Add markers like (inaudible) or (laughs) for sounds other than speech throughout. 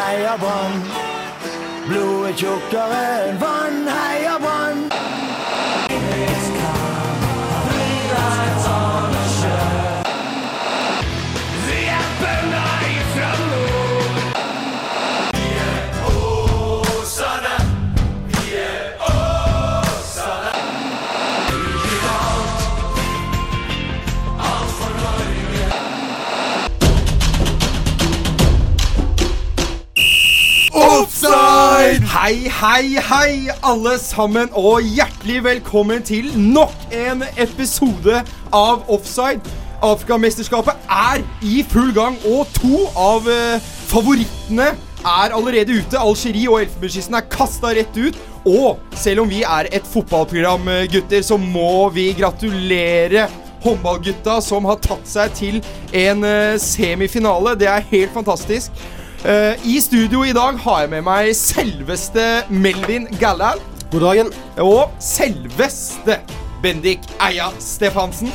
heia Brann. Blodet tjukkere enn vann, heia Brann. Hei, hei, hei, alle sammen, og hjertelig velkommen til nok en episode av Offside. Afrikamesterskapet er i full gang, og to av eh, favorittene er allerede ute. Algerie og Elfenbenskysten er kasta rett ut. Og selv om vi er et fotballprogram, eh, gutter, så må vi gratulere håndballgutta som har tatt seg til en eh, semifinale. Det er helt fantastisk. Eh, I studio i dag har jeg med meg selveste Melvin Gallal. God dagen. Og selveste Bendik Eia Stefansen.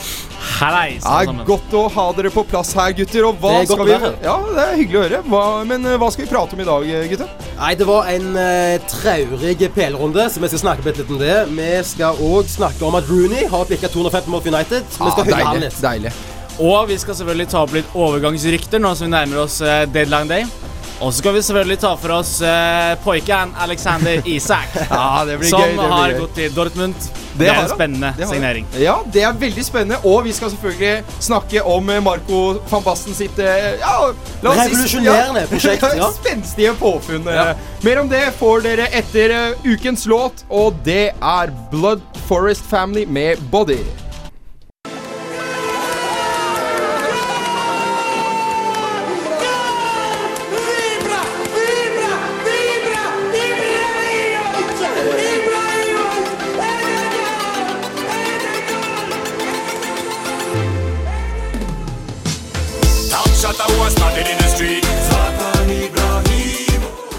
Hei, er sammen. godt å ha dere på plass her, gutter. Og hva Det er godt skal vi her. Ja, det er hyggelig å høre. Hva, men eh, hva skal vi prate om i dag, eh, gutter? Nei, Det var en uh, traurig PL-runde, så vi skal snakke litt om det. Vi skal òg snakke om at Rooney har bikka 250 mot United. Vi skal han deilig. litt. deilig. Og vi skal selvfølgelig ta opp litt overgangsrykter nå som vi nærmer oss uh, deadline day. Og så skal vi selvfølgelig ta for oss uh, poiken Alexander Isak. (laughs) Ja, det blir som gøy. Det blir har gøy. gått til Dortmund. Det, Det er en spennende Det signering. Ja, det er veldig spennende. Og vi skal selvfølgelig snakke om eh, Marco van Basten sitt eh, ja, la oss si- Revolusjonerende prosjekt, (laughs) ja. Spenstige påfunn. eh. Ja. Mer om det får dere etter eh, ukens låt, og det er Blood Forest Family med Body.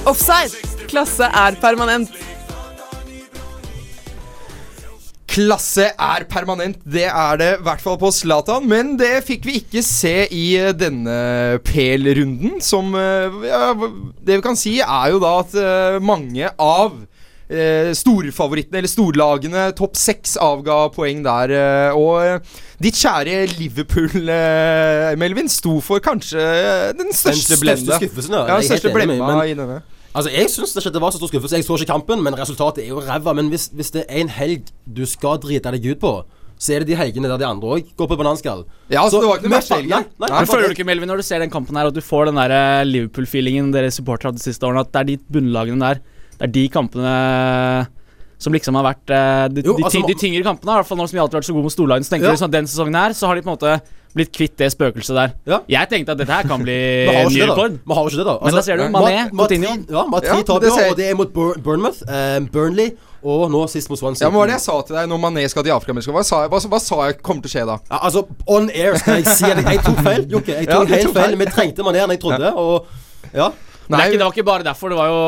Offside. Klasse er permanent. Klasse er permanent, det er det i hvert fall på Zlatan. Men det fikk vi ikke se i eh, denne PL-runden. Som eh, ja, Det vi kan si, er jo da at eh, mange av eh, storfavorittene, eller storlagene, topp seks avga poeng der. eh, og eh, ditt kjære Liverpool, eh, Melvin, sto for kanskje den Den største største skuffelsen, ja. Ja, den største blemma i denne. Altså, Jeg syns ikke det var så stor skuffelse. Jeg så ikke kampen, men resultatet er jo ræva. Men hvis, hvis det er en helg du skal drite deg ut på, så er det de helgene der de andre òg går på bananskall. Ja, altså, det var ikke noe verste helgen. Nei, nei, Føler du ikke, Melvin, når du ser den kampen her, at du får den der eh, Liverpool-feelingen dere supportere hadde de siste årene? At det er de bunnlagene der Det er de kampene som liksom har vært eh, de, Jo, altså, de, de tyngre kampene. I hvert fall nå som vi alltid har vært så gode mot storlagene. Så tenker Ja. du sånn at den sesongen her Så har de på en måte blitt kvitt det spøkelset der. Ja. Jeg tenkte at dette her kan bli ny (laughs) rekord. Men har jo ikke det, da. Altså, Men da ser du, Mané, Ma- Coutinho. Ja, Matri Ja, taper, det ser- og det er mot Bur Bournemouth, eh, Burnley og nå sist mot Swansea. Ja, men Hva var det jeg sa til deg når Mané skal til Afrika? Hva sa jeg- hva, hva sa jeg kommer til å skje da? Ja, altså, on air skal jeg si at jeg tok feil, Jokke. Jeg tok helt feil. feil. Vi trengte Mané enn jeg trodde, og ja. Men det, ikke, det var ikke bare derfor. Det var jo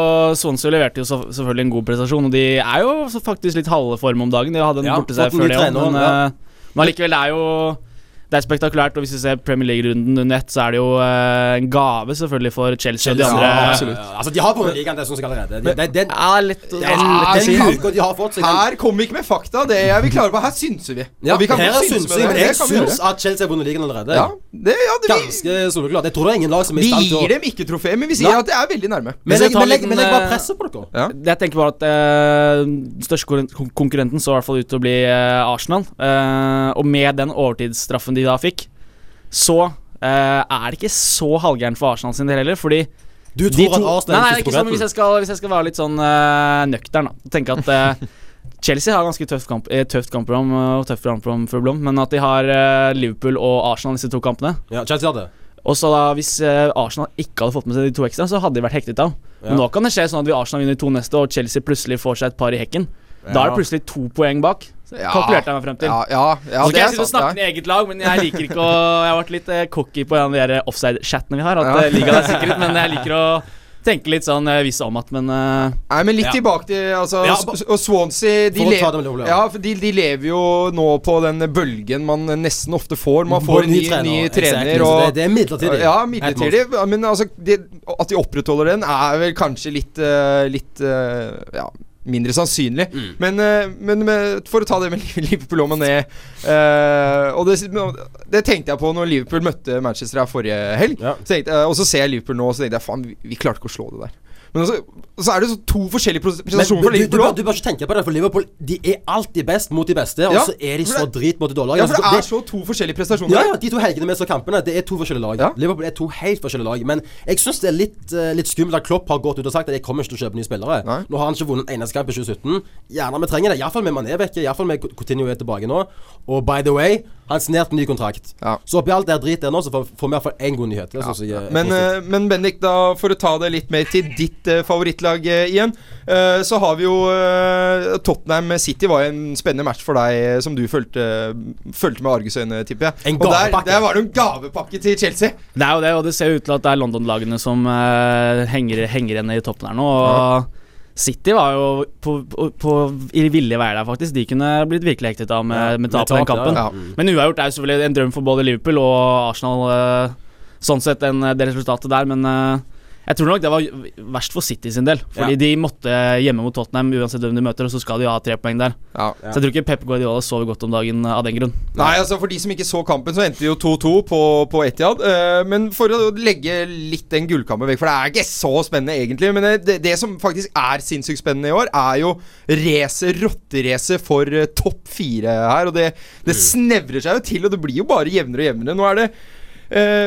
Swansea leverte jo så, selvfølgelig en god prestasjon. Og de er jo faktisk litt halve form om dagen. De hadde en Ja, borte seg før det òg, men, ja. eh, men allikevel, det er jo Det er spektakulært. Og hvis vi ser Premier League-runden under ett, så er det jo uh, en gave selvfølgelig for Chelsea og de Ja, absolutt. absolutt. Altså, de har vunnet ligaen, det syns jeg allerede. De, det, den, Ja, litt, det, å den si. de har fått, Her kommer vi ikke med fakta. Det er vi klare på. Her synser vi. ja, vi kan her godt er synse men jeg vi syns at Chelsea har vunnet ligaen allerede. Ja, det, ja, det, Ganske soleklart. Jeg tror det er ingen lag som er vi i stand til å gir dem ikke trofé, men vi sier Nei. at det er veldig nærme. Men legg jeg, jeg men jeg, men jeg bare eh, presser på dere. Ja. Jeg tenker bare at eh, den største kon- kon- konkurrenten så i hvert fall ut til å bli uh, Arsenal. Eh, og med den overtidsstraffen de da fikk, så uh, er det ikke så halvgærent for Arsenal sin del heller. Fordi Du de tror at Arsenal Nei, nei, er ikke sånn, hvis, jeg skal, hvis jeg skal være litt sånn uh, nøktern, da. Tenke at uh, (laughs) Chelsea har ganske tøft, kamp, tøft kampprogram og tøft kampprogram for Blom, men at de har Liverpool og Arsenal disse to kampene. Ja, Chelsea hadde. Og så da Hvis Arsenal ikke hadde fått med seg de to ekstra, så hadde de vært hektet av. Ja. Men nå kan det skje sånn at vi Arsenal vinner to neste, og Chelsea plutselig får seg et par i hekken. Da er det plutselig to poeng bak. Ja. Kalkulerte jeg meg frem til. Ja, ja, ja så skal jeg sitte og snakke med eget lag, men jeg liker ikke å (laughs) Jeg har vært litt eh, cocky på en av de der offside-chattene vi har. At Ja. eh, ligaen er sikret, men jeg liker å tenke litt sånn visse om at, men uh, Nei, men litt Ja. tilbake til altså, Ja, Og Swansea de, le Liverpool, ja. ja, for de, de lever jo nå på den bølgen man nesten ofte får. Man får en ny, ny trener, exactly, så og det, det er midlertidig. Ja, midlertidig. Men altså, de, at de opprettholder den, er vel kanskje litt uh, Litt uh, Ja, mindre sannsynlig. Mm. Men, eh, men med, for å ta det med (laughs) Liverpool og Mané uh, Og det, det tenkte jeg på når Liverpool møtte Manchester her forrige helg. Ja. Så tenkte, og så ser jeg Liverpool nå, og så tenkte jeg faen, vi, vi klarte ikke å slå det der. Men altså, så er det så to forskjellige prestasjoner du, for du, du, bør, du bør ikke tenke på det, for Liverpool De er alltid best mot de beste, og Ja, så er de så det- drit mot de dårlige Ja, for det Altså, er så to forskjellige prestasjoner. Ja, ja, de to helgene vi så kampene, det er to forskjellige lag. Ja. Liverpool er to helt forskjellige lag. Men jeg syns det er litt, uh, litt skummelt at Klopp har gått ut og sagt at jeg kommer ikke til å kjøpe nye spillere. Nei. Nå har han ikke vunnet en eneste kamp i 2017. Gjerne vi trenger det. Iallfall med Mané vekke. Iallfall med Coutinho er tilbake nå. Og by the way, han signerte ny kontrakt. Ja. Så oppi alt det drit der nå, så får får vi iallfall én god nyhet. Ja. Jeg, jeg er Men, eh, men Bendik, da for å ta det litt mer til ditt uh, favorittlag uh, igjen. eh, så har vi jo Tottenham City var en spennende match for deg, som du fulgte, fulgte med argusøyne, tipper jeg. En Og der, der var det en gavepakke til Chelsea. Det er jo det, og det ser ut til at det er London-lagene som henger, henger igjen i toppen her nå. Og City var jo på, på, på i ville veier der, faktisk. De kunne blitt virkelig hektet av med, med tap i den kampen. ja. Ja. Men uavgjort er jo selvfølgelig en drøm for både Liverpool og Arsenal. eh, sånn sett, en, det resultatet der. Men eh, jeg tror nok det var verst for City sin del. Fordi Ja. de måtte hjemme mot Tottenham uansett hvem de møter, og så skal de ha tre poeng der. Ja. Så jeg tror ikke Pep Guardiola sover godt om dagen av den grunn. Nei, altså For de som ikke så kampen, så endte det jo 2-2 på, på Etihad. Eh, men for å legge litt den gullkampen vekk, for det er ikke så spennende egentlig. Men det, det, som faktisk er sinnssykt spennende i år, er jo race, rotterace for eh, topp fire her. Og det, det snevrer seg jo til, og det blir jo bare jevnere og jevnere. Nå er det eh,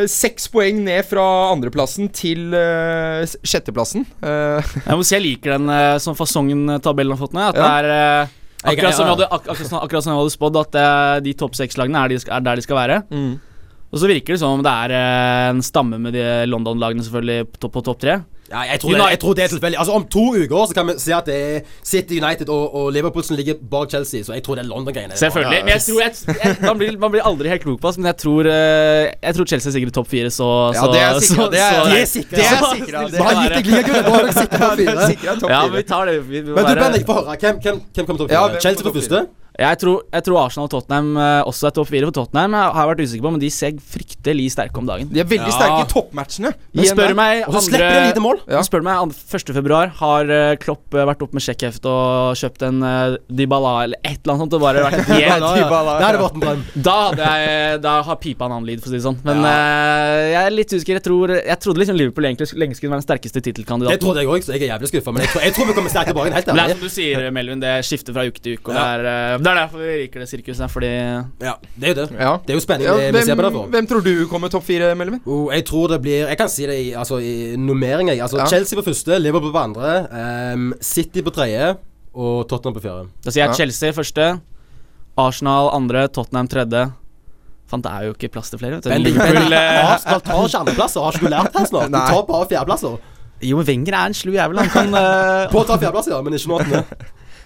seks poeng ned fra andreplassen til eh, sjetteplassen. Eh, (laughs) Jeg må si jeg liker den uh, sånn fasongen eh, tabellen har fått ned. At det er eh, akkurat, som hadde, ak akkurat, som, akkurat som jeg hadde spådd, at eh, de topp seks-lagene er, de er der de skal være. mm. Og så virker det som om det er eh, en stamme med de London-lagene selvfølgelig på, topp- på topp tre. Ja, jeg, tror det, jeg tror det er tilfeldig. Altså Om to uker så kan vi si at det er City United og, og Liverpool som ligger bak Chelsea. Så jeg tror det er London-greiene. Selvfølgelig. Men jeg tror jeg, jeg, man, blir, man blir aldri helt klok på oss, men jeg tror, eh, jeg tror Chelsea er sikkert topp fire, så, Ja, så det er sikra. Det er, sikkert er sikra. Det er sikkert, sikra. Vi har er gitt deg. Da er dere sikre på fire. Ja, men vi tar det. Vi, vi Men du, bare- Bendik, få høre. Hvem, hvem, hvem kommer topp Ja, fire? hvem Chelsea på første? Jeg tror, jeg tror Arsenal og Tottenham eh, også er topp fire. For Tottenham har jeg vært usikker på, men de ser fryktelig sterke om dagen. De er veldig Ja. sterke i toppmatchene. Men spør meg Og så slipper de lite mål. Ja. Spør meg, an- 1. februar har eh, Klopp eh, vært opp med sjekkheft og kjøpt en uh, Dybala eller et eller annet sånt. Og bare vært (laughs) helt Ja, ja. Det ja. Da hadde jeg Da har pipa en annen lyd, for å si det sånn. Men eh, jeg er litt usikker. Jeg, tror, jeg trodde liksom Liverpool egentlig lenge skulle være den sterkeste Det tittelkandidaten. trodde jeg òg, så jeg er jævlig skuffa. Men jeg tror, jeg tror vi kommer sterkt tilbake. Helt Men det er som du sier, Melvin, det skifter fra uke til uke. Og Ja. det, er, eh, det er derfor vi liker det sirkuset. Fordi Ja, det er jo det. Ja. Det er jo spennende. Ja, vi- vi ser på det for. hvem tror du kommer topp fire, Melvin? Oh, jeg tror det blir Jeg kan si det i, altså, i nummering. Jeg. Altså, Ja. Chelsea på første, Liverpool på andre, um, City på tredje og Tottenham på fjerde. Da sier jeg Ja. Chelsea første, Arsenal andre, Tottenham tredje. Fant, det er jo ikke plass til flere. Vet du. Men Liverpool (laughs) eh, Arsenal tar ikke andreplasser. Har ikke du lært det snart? De tar bare fjerdeplasser. Jo, men Wenger er en slu jævel. Han kan uh, (laughs) På å ta fjerdeplasser, ja, men ikke nå.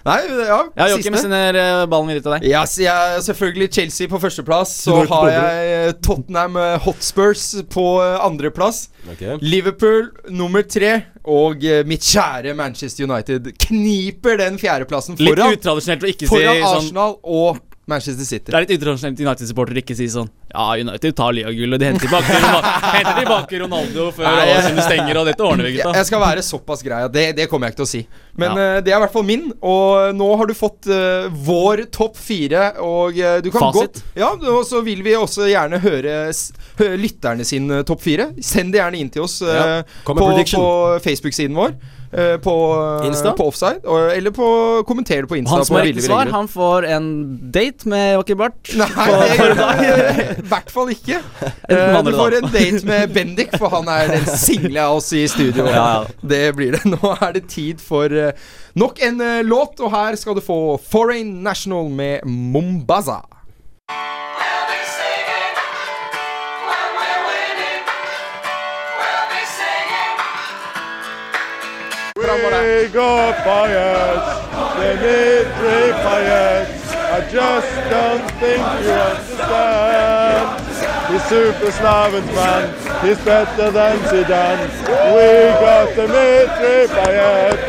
Nei, ja, Ja, Joakim sender eh, ballen videre til deg. Yes, jeg, selvfølgelig Chelsea på førsteplass. Så har jeg eh, Tottenham eh, Hotspurs på andreplass. Okay. Liverpool nummer tre. Og mitt kjære Manchester United kniper den fjerdeplassen Litt foran, utradisjonelt å ikke si foran sånn Arsenal og Manchester City. Det er litt internasjonalt United-supporter ikke si sånn Ja, United tar ligagull, og de henter tilbake, (laughs) henter tilbake Ronaldo før årene stenger, og dette ordner vi, gutta. jeg skal være såpass grei at det, det kommer jeg ikke til å si. Men Ja. uh, det er i hvert fall min, og nå har du fått uh, vår topp fire. Og uh, du kan Fasit. godt Ja, og så vil vi også gjerne høre høre lytterne sin eh, topp fire. Send det gjerne inn til oss eh, Ja, på, på Facebook-siden vår. Eh, på, eh, Insta? på Offside. Og, eller på kommenter det på Insta. Han som har riktig svar, han får en date med Joakim Bart. (laughs) Nei, det- i hvert fall ikke. (laughs) Eh, du får en date med Bendik, for han er den single av oss i studio. Det blir det. Nå er det tid for nok en låt, og her skal du få Foreign National med Mombaza. Up, Bayers! They need three! I just don't think you understand. He's super Slavens man. He's better than Zidane. We got Dimitri Payet.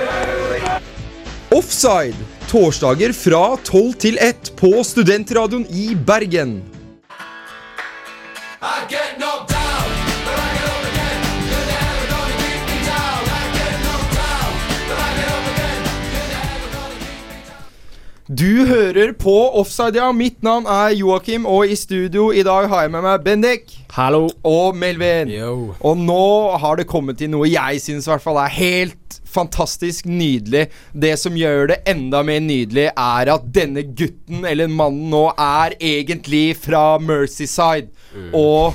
Offside. Torsdager fra 12 til 1 på Studentradioen i Bergen. Du hører på Offside, ja. Mitt navn er Joakim, og i studio i dag har jeg med meg Bendik Hallo. og Melvin. Yo. Og nå har det kommet til noe jeg syns er helt fantastisk nydelig. Det som gjør det enda mer nydelig, er at denne gutten, eller mannen nå, er egentlig fra Mercyside. Og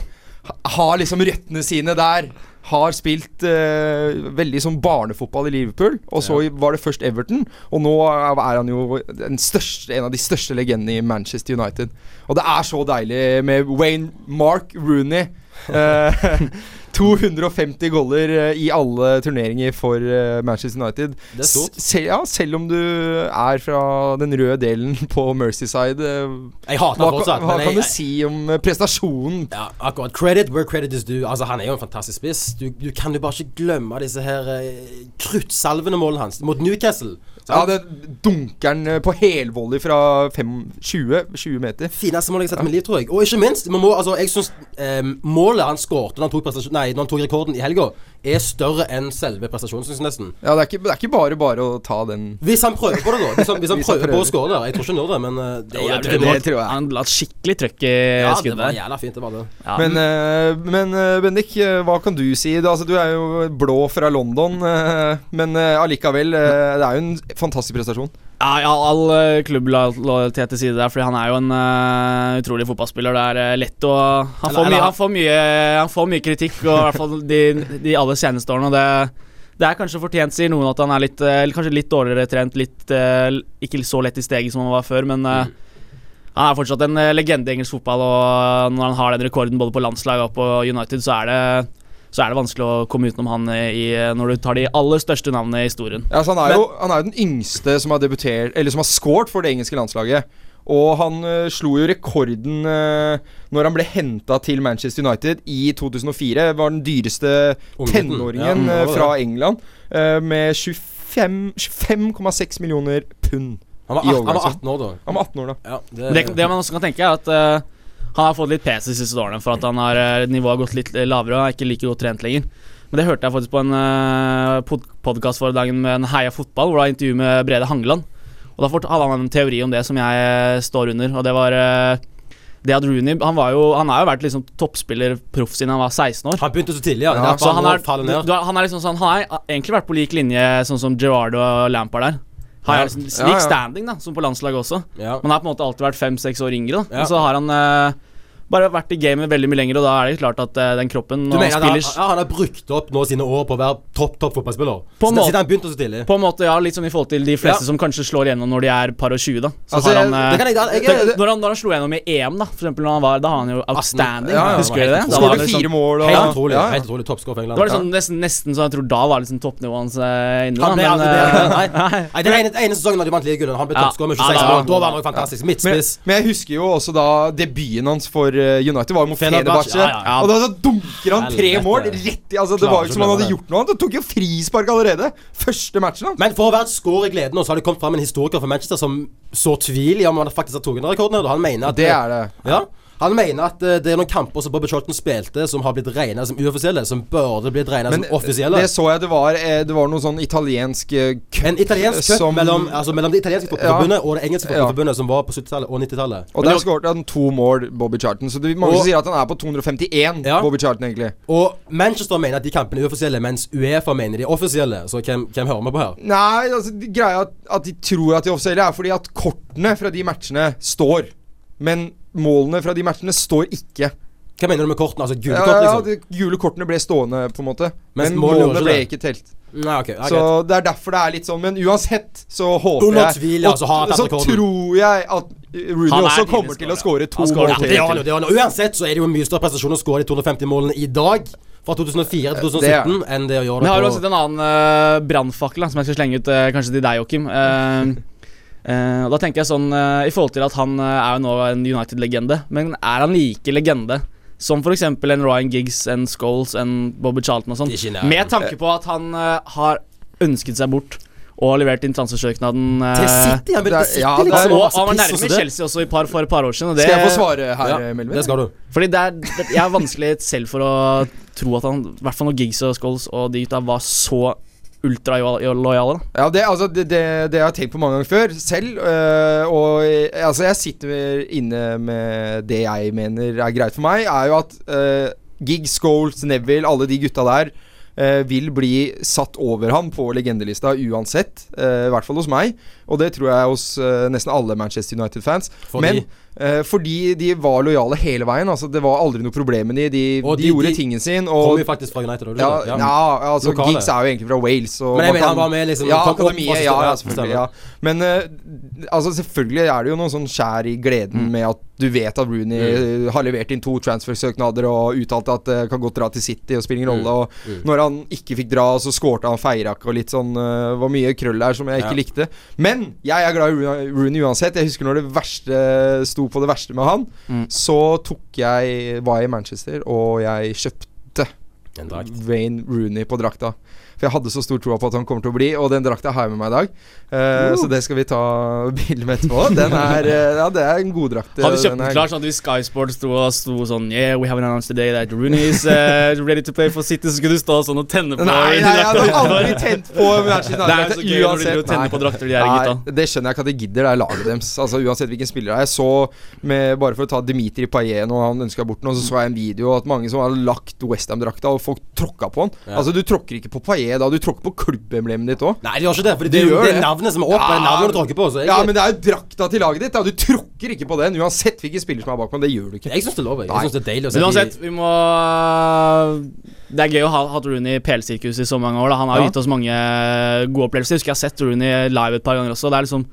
har liksom røttene sine der. Har spilt eh, veldig som barnefotball i Liverpool, og så var det først Everton. Og nå er han jo største, en av de største legendene i Manchester United. Og det er så deilig med Wayne Mark Rooney. Eh, (laughs) (laughs) 250 goller eh, i alle turneringer for eh, Manchester United. Det er stort. Sel ja, selv om du er fra den røde delen (laughs) på Mercyside. eh, Jeg hater hva fortsatt. kan, hva kan jeg, du si om prestasjonen? Ja, akkurat. Credit where credit is due. Altså, Han er jo en fantastisk spiss. Du, du kan jo bare ikke glemme disse her uh, kruttsalvende målene hans mot Newcastle. Ja, det dunker han eh, på helvolley fra fem, 20, 20 meter. Fineste målet jeg har sett i mitt liv, tror jeg. Og ikke minst, man må, altså, jeg synes eh, målet han skåret når når han tok rekorden i helga, er større enn selve prestasjonen, synes jeg nesten. Ja, det er, ikke, det er ikke bare bare å ta den Hvis han prøver på det, da. Hvis han, hvis han (laughs) Hvis han prøver på å skåre der. Jeg tror ikke han gjør det, men eh, det jo, det, det, tror jeg. Han la et skikkelig trøkk i Ja, det var jævla fint, det var det. Ja, Men, eh, men eh, Bendik, hva kan du si? Du, altså, du er jo blå fra London, men allikevel. det er jo en fantastisk prestasjon. Ja, ja, all uh, klubblojalitet til side der, fordi han er jo en uh, utrolig fotballspiller. Det er eh, lett å han får, mye, han, får mye, han får mye kritikk, og i hvert fall de, de aller seneste årene. Og det, det er kanskje fortjent, sier noen, at han er litt, eh, kanskje litt dårligere trent. Litt, eh, ikke så lett i steget som han var før, men eh, han er fortsatt en eh, legende i engelsk fotball. Og når han har den rekorden både på landslaget og på United, så er det så er det vanskelig å komme utenom han i, når du tar de aller største navnene i historien. Ja, han, er jo, han er jo den yngste som har debutert Eller som har scoret for det engelske landslaget. Og han uh, slo jo rekorden uh, når han ble henta til Manchester United i 2004. Var den dyreste tenåringen Ja, eh, fra. England. uh, med 25 25,6 millioner pund. Han var, I 18, han var 18 år da. Han var 18 år da. Ja, det, Det, det man også kan tenke, er at eh, han har fått litt pes de siste årene for at han har eh, nivået har gått litt lavere og er ikke like godt trent lenger. Men det hørte jeg faktisk på en uh, pod podkast for dagen med en Heia fotball, hvor det var intervju med Brede Hangeland. Og da hadde han en teori om det som jeg eh, står under, og det var eh, det at Rooney Han, var jo, han har jo vært liksom toppspiller proff siden han var 16 år. han begynte så tidlig, ja. Ja, Så han, er, du, du, han er liksom sånn Han har egentlig vært på lik linje sånn som Gerrard og Lampard der. Har Ja. liksom Ja, ja. standing, da, som på landslaget også. Men har på en måte alltid vært fem-seks år yngre. Da. Og så har han eh, bare vært i gamet veldig mye lenger, og da er det klart at uh, den kroppen Du mener han at han, spiller han har brukt opp nå sine år på å være topp topp fotballspiller? På måte. Han begynte så tidlig? På en måte, ja, litt som i forhold til de fleste Ja. som kanskje slår igjennom når de er par og 20, da. Så Altså, har han Det eh, jeg, jeg, det- når, han, når han slo igjennom i EM, da, for eksempel når han var Da har han jo outstanding. Ja, ja, Husker dere det? Da var Skåret det fire sånn, mål og Helt utrolig. ja, ja. Helt utrolig toppskår for det England. var liksom nesten, nesten så jeg tror da var liksom toppnivået hans uh, inne. Han ble men, aldri eh, bedre. (laughs) Nei, nei, den ene, ene sesongen da de vant ligagullet, han ble toppskårer med 26 mål. Da var han jo fantastisk. Midtspiss. men jeg husker jo også da debuten hans for eh, United var jo mot Fenerbahçe, ja, ja. Og da, så dunker han tre mål rett i Altså Det var jo ikke som han hadde gjort noe annet. Han tok jo frispark allerede. Første matchen hans. Men for å være et skår i gleden, nå, så har det kommet fram en historiker fra Manchester som så tvil i om han faktisk har tatt den rekorden. Og. Han mener at Det er det. Ja. Han mener at eh, det er noen kamper som Bobby Charlton spilte, som har blitt regna som uoffisielle, som burde blitt regna som Men offisielle. det så jeg det var eh, Det var noe sånn italiensk eh, cup En italiensk cup som- mellom, altså mellom det italienske fotballforbundet og det engelske fotballforbundet, som var på 70-tallet og 90-tallet. Og der skåret han to mål, Bobby Charlton. Så det, mange Og- sier at han er på 251, Ja. Bobby Charlton, egentlig. Og Manchester mener at de kampene er uoffisielle, mens Uefa mener de er offisielle. Så hvem, hvem hører vi på her? Nei, altså de- greia at, at de tror at de er offisielle, er fordi at kortene fra de matchene står. Men målene fra de matchene står ikke. Hva mener du med kortene? Altså gule Ja, kort, ja, liksom? de gule kortene ble stående, på en måte. Mens Men målene målene ble det. ikke telt. Nei, ok, ja, Så greit. det er derfor det er litt sånn. Men uansett så håper Under jeg tvil, altså, har tatt så tror jeg at Rooney også kommer til å skåre to mål Ja, til. det det. Uansett så er det jo mye større prestasjon å skåre de 250 målene i dag, fra 2004 til 2017, enn det å gjøre Men jeg har jo det også på en annen uh, brannfakkel som jeg skal slenge ut uh, kanskje til deg, Joakim. Eh, eh, og da tenker jeg sånn uh, I forhold til at han uh, er jo nå en United-legende, men er han like legende Som f.eks. en Ryan Giggs, en Scholes, en Bobby Charlton og sånn. Med tanke på at han har ønsket seg bort og har levert inn transfersøknaden Til City, han ja, City, det er- liksom. og han var nærme. Chelsea også i par, for et par år siden. Og det, Skal jeg få svare her, Ja, Melvin? det skal du. Fordi det er, det, Jeg er vanskelig selv for å tro at han, i hvert fall når Giggs og Scholes og de gutta var så ultralojale. Ja, det, altså, det, det, det har jeg tenkt på mange ganger før selv. øh, og eh, altså, jeg sitter inne med det jeg mener er greit for meg, er jo at øh, Gig, Goals, Neville, alle de gutta der øh, vil bli satt over ham på legendelista uansett. eh, I hvert fall hos meg, og det tror jeg hos eh, nesten alle Manchester United-fans. Fordi- Men fordi de var lojale hele veien. Altså Det var aldri noe problem med de. De, de, de- gjorde de tingen sin. Og kom jo faktisk fra United. ja, ja. ja, altså Lokale. Giggs er jo egentlig fra Wales. Men jeg mener han var med liksom Ja, akademiet. Ja, ja, selvfølgelig. Ja. Men eh, altså selvfølgelig er det jo noe sånn skjær i gleden Mm. med at du vet at Rooney mm. har levert inn to transfer-søknader og uttalt at det kan godt dra til City og spille en Mm. rolle. Og når han ikke fikk dra, så skårte han feirak og litt sånn uh, var mye krøll der som jeg ikke likte. Men jeg er glad i Rooney, Rooney uansett. Jeg husker når det verste sto på det verste med han, Mm. så tok jeg var jeg i Manchester, og jeg kjøpte. Wayne Rooney på drakta. For jeg hadde så stor tro på at han kommer til å bli, og den drakta har jeg med meg i dag. Eh, Så det skal vi ta bilde med etterpå. (laughs) Den er eh, Ja, det er en god drakt. Hadde kjøpt Den er- klar sånn at hvis Sky Sports sto sto sånn Yeah, we have announced today that Rooney is uh, ready to play for City, så skulle du stå sånn og tenne på Nei, nei, jeg hadde (laughs) aldri tent på Manchester Det er United. så gøy når de driver og tenner Nei. på drakter, de her gutta. Det skjønner jeg ikke at de gidder. Det er laget deres. Altså Uansett hvilken spiller det er. Jeg så med, Bare for å ta Dimitri Paillet når han ønska bort noe, så så jeg en video at mange som har lagt Westham-drakta, og folk tråkka på han. Altså Du tråkker ikke på Payet da, du tråkker på klubbemblemet ditt òg. Nei, de gjør ikke det. For det, De er det det. er navnet som er opp. Det er navnet du tråkker på. Så Ja, men det er jo drakta til laget ditt. Da. Du tråkker ikke på den, uansett hvilken spiller som er bakpå. Det gjør du ikke. jeg syns det er lov. Jeg, syns det er deilig å se Men uansett, vi må Det er gøy å ha hatt Rooney i PL-sirkuset i så mange år. Da. Han har Ja. gitt oss mange gode opplevelser. Jeg husker jeg har sett Rooney live et par ganger også. Det er liksom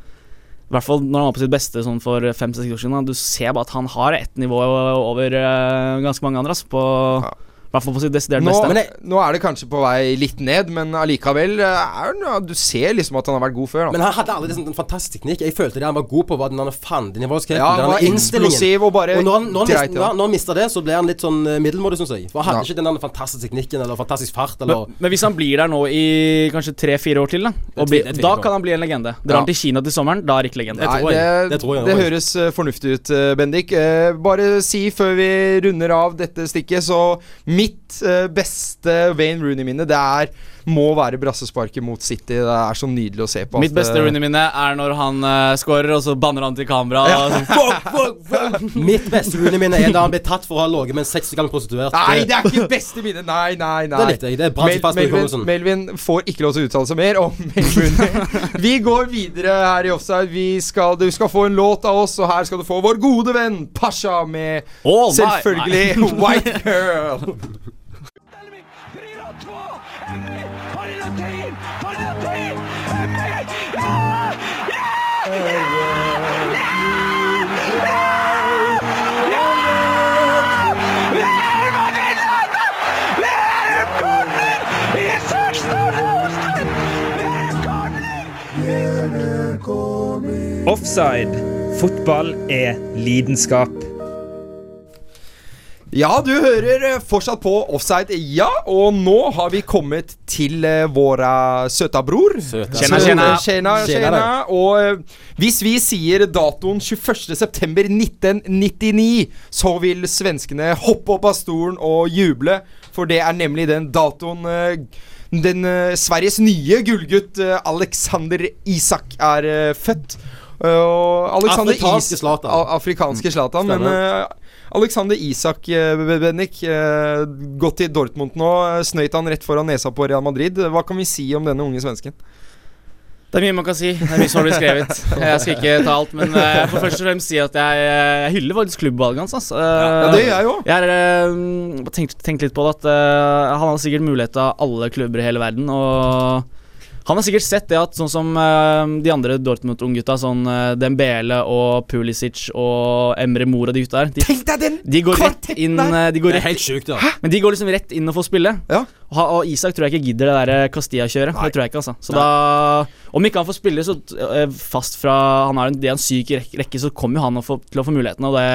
i hvert fall når han var på sitt beste sånn for fem-seks år siden. da. Du ser bare at han har ett nivå over eh, ganske mange andre. Altså, på, Ja. Hvert fall på sitt desidert Nå, beste. Men jeg- nå er det kanskje på vei litt ned, men allikevel eh, er, Du ser liksom at han har vært god før. Da. Men han hadde aldri sånn, en fantastisk teknikk. Jeg følte det han var god på, var den der fandenivoldskheten. ja, han var eksplosiv og bare Og når han, når han, dreit i det. når han mista det, så ble han litt sånn uh, middelmådig, syns jeg. For han hadde Ja. ikke den fantastiske teknikken eller fantastisk fart. Eller men, men hvis han blir der nå i kanskje tre-fire år til, da og Det tviler- Da kan han bli en legende. Drar Ja. han til Kina til sommeren, da er ikke legende. Nei, tror jeg. det, Det tror jeg det også. høres eh, fornuftig ut, eh, Bendik. Eh, bare si før vi runder av dette stikket, så mitt eh, beste Wayne Rooney-minne, det er må være brassesparket mot City. Det er så nydelig å se på. Mitt beste eh, Rooney-minne er når han uh, scorer, og så banner han til kamera. Og sånn, (laughs) fuck, fuck, fuck. Mitt beste Rooney minne er da han ble tatt for å ha ligget med en 60 ganger prostituert. Nei, det er ikke beste minne! Nei, nei, nei. Det likte jeg. Det er Mel Melvin. Melvin får ikke lov til å uttale seg mer om (laughs) Melvin. vi går videre her i Offside. Vi skal, du skal få en låt av oss, og her skal du få vår gode venn Pasha med nei, selvfølgelig White Girl. Offside. Fotball er lidenskap. Ja, du hører eh, fortsatt på Offside, ja. Og nå har vi kommet til uh, våra søta bror. Tjena, tjena. tjena. Og eh, hvis vi sier datoen 21.9.1999, så vil svenskene hoppe opp av stolen og juble, for det er nemlig den datoen eh, den eh, Sveriges nye gullgutt eh, Alexander Isak er eh, født. Eh, og Alexander Afrikanske Zlatan. Afrikanske Zlatan. Men eh, Alexander Isak uh, Bennik, eh, gått til Dortmund nå. eh, Snøyt han rett foran nesa på Real Madrid. Hva kan vi si om denne unge svensken? Det er mye man kan si. Det er mye som har blitt skrevet. Jeg skal ikke ta alt, men jeg får først og fremst si at jeg, eh, jeg hyller faktisk klubbvalget hans. Eh, Ja, det gjør jeg òg. Jeg har tenkt, tenkt litt på det at eh, han har sikkert mulighet til alle klubber i hele verden. Og han har sikkert sett det at sånn som uh, de andre Dortmund-unggutta, sånn uh, Dembele og Pulisic og Emre Mor og de gutta der, de, Tenk deg den! de går rett inn eh, De går Det er helt sjukt, ja. Men de går liksom rett inn og får spille. Ja. Og, og Isak tror jeg ikke gidder det der Castilla-kjøret. Nei. Det tror jeg ikke, altså. Så da Om ikke han får spille så fast fra Han har en, det er en syk rekke, rekke, så kommer jo han å få, til å få muligheten, og det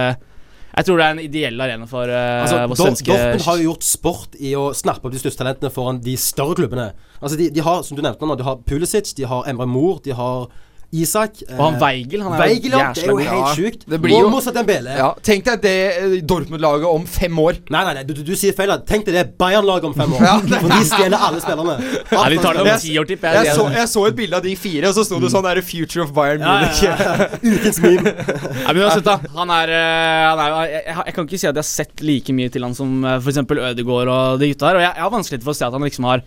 Jeg tror det er en ideell arena for uh, Altså, vår svenske Dortmund har jo gjort sport i å snappe opp de største talentene foran de større klubbene. Altså, de, de har, som du nevnte nå, de har Pulisic, de har Emre Mor, de har Isak. eh, Og han Weigel, han er Weigel, ja. Det er jo helt Ja, sjukt. det blir jo- Dembele. Ja, Tenk deg det eh, Dortmund-laget om fem år. Nei, nei, nei, du, du, du sier feil. da. Tenk deg det Bayern-laget om fem år. (laughs) Ja, For de stjeler alle spillerne. Nei, vi tar det om ti år, tipper Jeg jeg. så, jeg så et bilde av de fire, og så sto det sånn der 'Future of Bayern Munich. Ja, ja, ja. (laughs) Ukens meme. Nei, men uansett da Han er, eh, han er jeg, jeg, kan ikke si at jeg har sett like mye til han som f.eks. Ødegaard og de gutta her. Og jeg, jeg har vanskelig for å se at han liksom har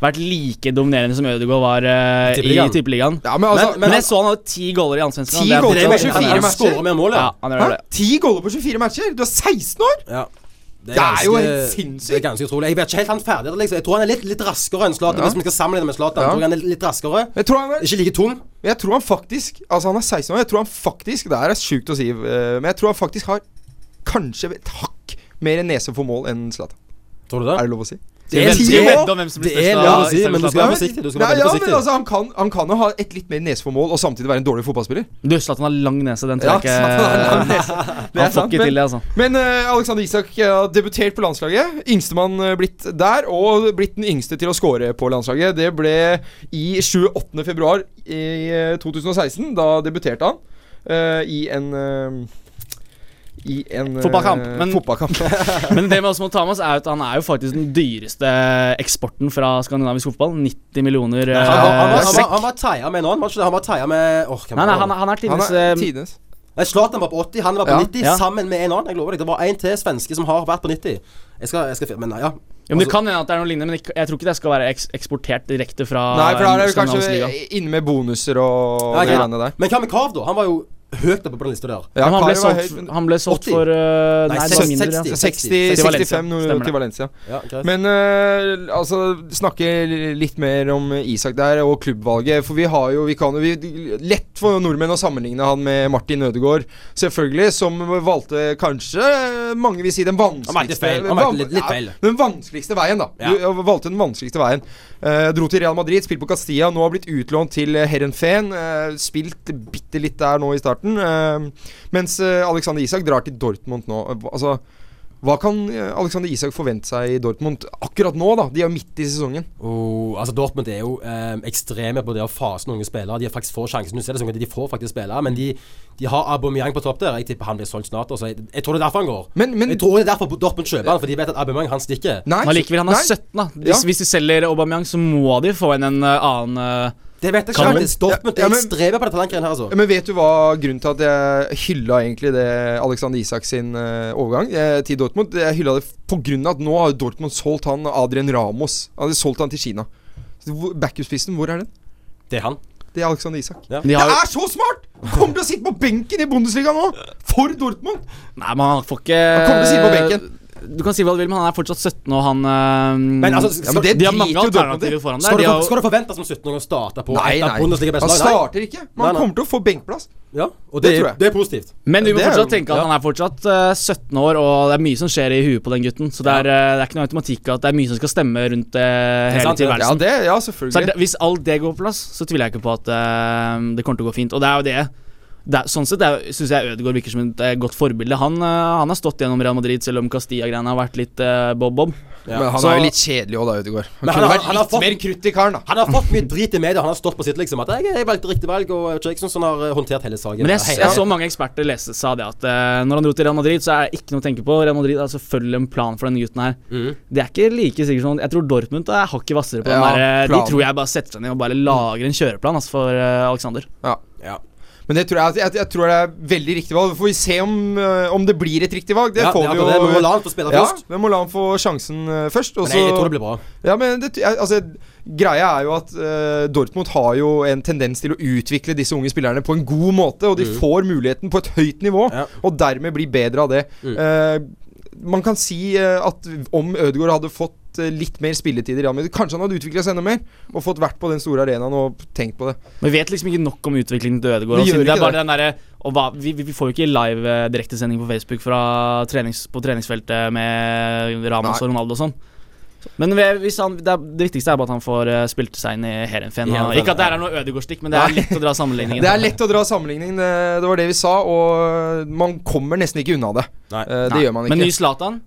vært like dominerende som Ødegaard var uh, i Tippeligaen. Ja, men altså Men, jeg så han hadde ti goller i Allsvenskan. Ti Det er- goller er på 24 han- han matcher? Ja, ja. han det. Ti goller på 24 matcher? Du er 16 år! ja. Det er jo helt sinnssykt. Det er ganske utrolig. Jeg vet ikke helt han ferdig. Liksom. Jeg tror han er litt, litt raskere enn Zlatan. Ja. Hvis vi skal sammenligne med Zlatan, Ja. tror han er litt raskere. Jeg tror, han er, Ikke like tung. jeg tror han faktisk Altså Han er 16 år. Jeg tror han faktisk Det er sjukt å si, eh, men jeg tror han faktisk har kanskje et hakk mer nese for mål enn Zlatan. Tror du det? Er det lov å si? Det er ti blir det er lov å si, men du skal være forsiktig. Du skal Nei, ja, men altså han kan, han kan jo ha et litt mer nese for mål og samtidig være en dårlig fotballspiller. Du, Zlatan har lang nese. Den tror jeg har lang ikke (laughs) Han får ikke til det, altså. Men uh, Alexander Isak har debutert på landslaget. Yngstemann uh, blitt der, og blitt den yngste til å score på landslaget. Det ble i 28. februar i eh, 2016. Da debuterte han uh, i en eh, i en eh, Fotballkamp, men- fotballkamp. (laughs) Men det vi også må ta med oss, er at han er jo faktisk den dyreste eksporten fra skandinavisk fotball. 90 millioner Han var- han han sekk. han var taia med nå, annen, var ikke det? Han var taia med Åh, hvem Nei, nei, han, han er tidenes eh, Zlatan var på 80, han var på Ja. 90, Ja. sammen med en annen. Jeg lover deg. Det var en til svenske som har vært på 90. Jeg skal, jeg skal Men ja. Jo, men Det Altså- kan hende at det er noe lignende, men jeg tror ikke det skal være eks eksportert direkte fra Nei, for da er det kanskje inne med bonuser og Ja, okay. det der. Men hva med Kav, da? Han var jo høyt oppe på den lista der. Ja, han ble, solgt, høyt, men- han ble solgt 80. for uh, Nei, Nei, 60, mindre. Ja. 60, Til Valencia. 65 noe Stemmer til. Valencia. Ja. Men uh, altså snakke litt mer om Isak der og klubbvalget. For vi har jo vi kan, jo- vi, Lett for nordmenn å sammenligne han med Martin Ødegaard, selvfølgelig. Som valgte kanskje mange vil si den vanskeligste Han valgte litt- litt Ja, feil. Den vanskeligste veien, da. Ja. Du valgte den vanskeligste veien. Uh, dro til Real Madrid, spilte på Castilla. Nå har blitt utlånt til eh, Herenfen. Uh, spilt bitte litt der nå i starten. Eh, mens eh, Alexander Isak drar til Dortmund nå. Eh, altså hva kan eh, Alexander Isak forvente seg i Dortmund akkurat nå, da? De er jo midt i sesongen. Oh, altså Dortmund er jo eh, ekstreme på det å fase noen spillere. De faktisk får sjansen. Du ser det sånn at De får faktisk spillere, men de, de har Aubameyang på topp der. Jeg tipper han blir solgt snart. Altså. Jeg, jeg tror det er derfor han går. Men, men Jeg tror det er derfor Dortmund kjøper han, for de vet at Aubameyang han stikker. Nei, Men likevel, han er nei. 17, da. Hvis, Ja. hvis de selger Aubameyang, så må de få inn en en annen uh, Det vet jeg Kan ikke. faktisk. Dortmund Ja, ja, men- strever på dette talentgreiene her, altså. Men vet du hva grunnen til at jeg hylla egentlig det Alexander Isak sin uh, overgang eh, til Dortmund? Jeg hylla det av at nå har Dortmund solgt han Adrian Ramos. Han hadde solgt han til Kina. Så Backup-spissen, hvor er den? Det er han. Det er Alexander Isak. Ja. De har, Det er så smart! Kommer til å sitte på benken i Bundesliga nå! For Dortmund! Nei, men han får ikke Han kommer til å sitte på benken. Du kan si hva du vil, men han er fortsatt 17, og han uh, Men altså, Ja, men det De har mange alternativer foran der. Skal De du, har, for, skal du forvente som 17-åring å starte på Nei, nei. Han starter ikke, men han kommer til å få benkplass. Ja, og Det det, tror jeg. det er positivt. men vi må det er fortsatt tenke at ja. han er fortsatt uh, 17 år, og det er mye som skjer i huet på den gutten. Så det er, uh, det er ikke noe automatikk at det er mye som skal stemme rundt uh, hele det. Ja, det, ja, selvfølgelig. så hvis alt det går på plass, så tviler jeg ikke på at uh, det kommer til å gå fint. Og det er jo det. Det er, sånn sett syns jeg Ødegaard virker som et eh, godt forbilde. Han, uh, han har stått gjennom Real Madrid, selv om Castilla-greiene har vært litt uh, bob-bob. Men han Så- er jo litt kjedelig òg, da, Ødegaard. Han Men kunne han vært han har fått- mer krutt i karen, da. Han har fått mye drit i media. Han har stått på sitt liksom at jeg, jeg valgte riktig valg, og Jackson har eh, håndtert hele saken. Men jeg, jeg, jeg så mange eksperter lese sa det at uh, når han dro til Real Madrid, så er det ikke noe å tenke på. Real Madrid har selvfølgelig en plan for denne gutten her. Mm. Det er ikke like sikkert som Jeg tror Dortmund er hakket hvassere på den der. eh, De tror jeg bare setter seg ned og bare lager en kjøreplan altså, for uh, Alexander. Ja. Ja. Men det tror jeg, jeg, jeg tror det er veldig riktig valg. Får vi se om, øh, om det blir et riktig valg. Det Ja, får det vi jo. det. Vi må la han få spille ja, først. vi må la han få sjansen øh, først. Og Men jeg, jeg tror det blir bra. Ja, men det, altså, Greia er jo at uh, Dortmund har jo en tendens til å utvikle disse unge spillerne på en god måte, og de Mm. får muligheten på et høyt nivå, Ja. og dermed blir bedre av det. Mm. Uh, man kan si uh, at om Ødegaard hadde fått øh, litt mer spilletid i Real Madrid, kanskje han hadde utvikla seg enda mer, og fått vært på den store arenaen og tenkt på det. Men vi vet liksom ikke nok om utviklingen til Ødegaard. Vi altså, Det er bare bare den der, og hva, vi, vi får jo ikke live eh, direktesending på Facebook fra trenings, på treningsfeltet med Ramos Nei. og Ronaldo og sånn. Men hvis han, det, er, det viktigste er bare at han får uh, spilt seg inn i Heerenveen. Ja, Ikke at det er noe Ødegaard-stikk, men det er lett å dra sammenligningen. (laughs) Det er lett å dra sammenligning, det, det var det vi sa, og man kommer nesten ikke unna det. Nei. Eh, det Nei. gjør man ikke. Men ny Zlatan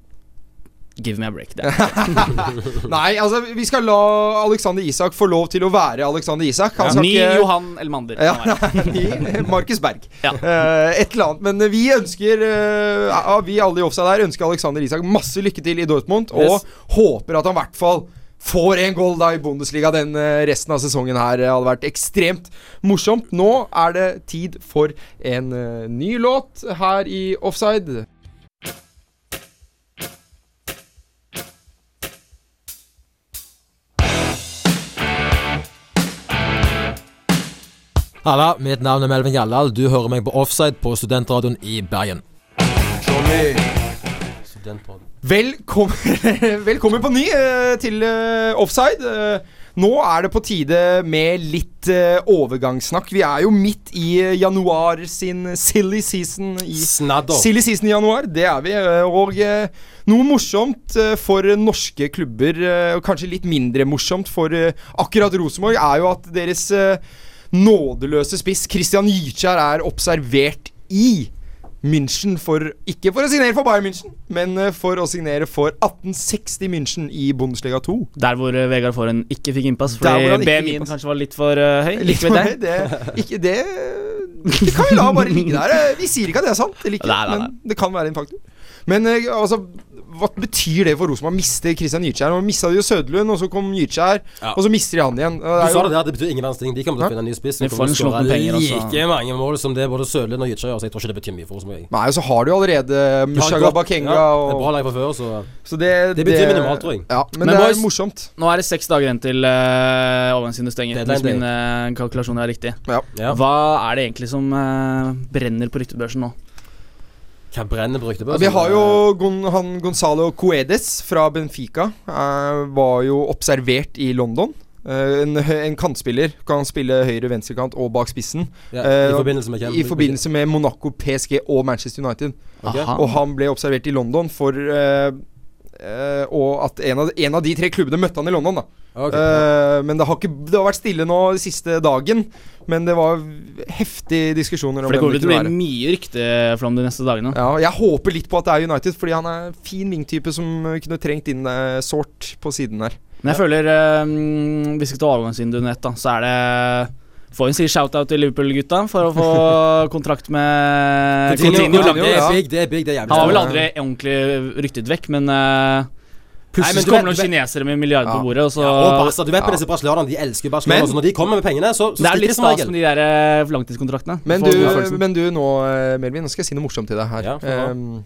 Give me a break. Det. (laughs) Nei, altså, vi skal la Alexander Isak få lov til å være Alexander Isak. Han ja, Ny ikke Johan Elmander. ja, ny (laughs) Markus Berg. Ja. Uh, et eller annet. Men vi ønsker uh, Vi alle i Offside her ønsker Alexander Isak masse lykke til i Dortmund, og Yes. håper at han i hvert fall får en goal da i Bundesliga den eh, resten av sesongen her. Det hadde vært ekstremt morsomt. Nå er det tid for en ny låt her i Offside. Halla, mitt navn er Melvin Gjallal. Du hører meg på Offside på Studentradioen i Bergen. Studentradioen. Velkommen, (laughs) velkommen på ny eh, til eh, Offside. Eh, nå er det på tide med litt overgangssnakk. Vi er jo midt i januar sin silly season. I Snadder. silly season i januar, det er vi. og noe morsomt for norske klubber, og kanskje litt mindre morsomt for akkurat Rosenborg, er jo at deres nådeløse spiss Christian Gytkjær er observert i München for Ikke for å signere for Bayern München, men eh, for å signere for 1860 München i Bundesliga 2. Der hvor eh, Vegard Foren ikke fikk innpass fordi BMI-en kanskje var litt for uh, høy. Litt for høy, det, ikke det Det kan vi la bare ligge der. Vi sier ikke at det er sant, eller ikke, Nei, nei, nei. men det kan være en faktor. Men altså hva betyr det for Rosenborg å miste Christian Gytskjær? Nå mista de jo Søderlund, og så kom Gytskjær, Ja. og så mister de han igjen. Du sa det der, det betyr ingen verdens ting. De kommer til å finne en ny spiss. De får skåre like mange mål som det både Sødlund og Gytskjær gjør. Så jeg tror ikke det betyr mye for Rosenborg. Nei, og så har du jo allerede et Mushaga Bakenga ja, det er og bra lag fra før, så Så det, Det betyr minimalt, tror jeg. Ja, men, Men det boys- er morsomt. Nå er det seks dager igjen til uh, overgangsvinduet stenger. Hvis mine eh, kalkulasjoner er riktige. ja. Hva er det egentlig som uh, brenner på ryktebørsen nå? Hva brenner på ryktebørsen? Vi har jo Gon, han Gonzalo Coedes fra Benfica. Uh, var jo observert i London. Uh, en, en kantspiller. Kan spille høyre, venstrekant og bak spissen. ja, eh, I forbindelse med hvem? I forbindelse med Monaco, PSG og Manchester United. Okay. Og han ble observert i London for eh, Og at en av, en av de tre klubbene møtte han i London, da. Ok. Eh, men det har, ikke, det har vært stille nå den siste dagen. Men det var heftige diskusjoner For det kommer til å bli mye rykteflom de neste dagene. Ja, jeg håper litt på at det er United, fordi han er en fin wingtype som kunne trengt inn uh, sårt på siden der. Men jeg føler eh, Hvis vi skal ta overgangsvinduet under ett, så er det Får vi si shout-out til Liverpool-gutta for å få (laughs) kontrakt med Coutinho, ja, det er ja. big, det er big, det er jævlig Han har vel aldri ordentlig ryktet vekk, men uh, plutselig men så du kommer noen kinesere med milliarder Ja. på bordet, og så Ja, og Barca, du vet på disse brasilianerne, de elsker jo Barcelona. Men- så når de kommer med pengene, så, så Det er litt stas med de der eh, langtidskontraktene. Men du, men du nå, eh, Melvin, nå skal jeg si noe morsomt til deg her. Ja? Um,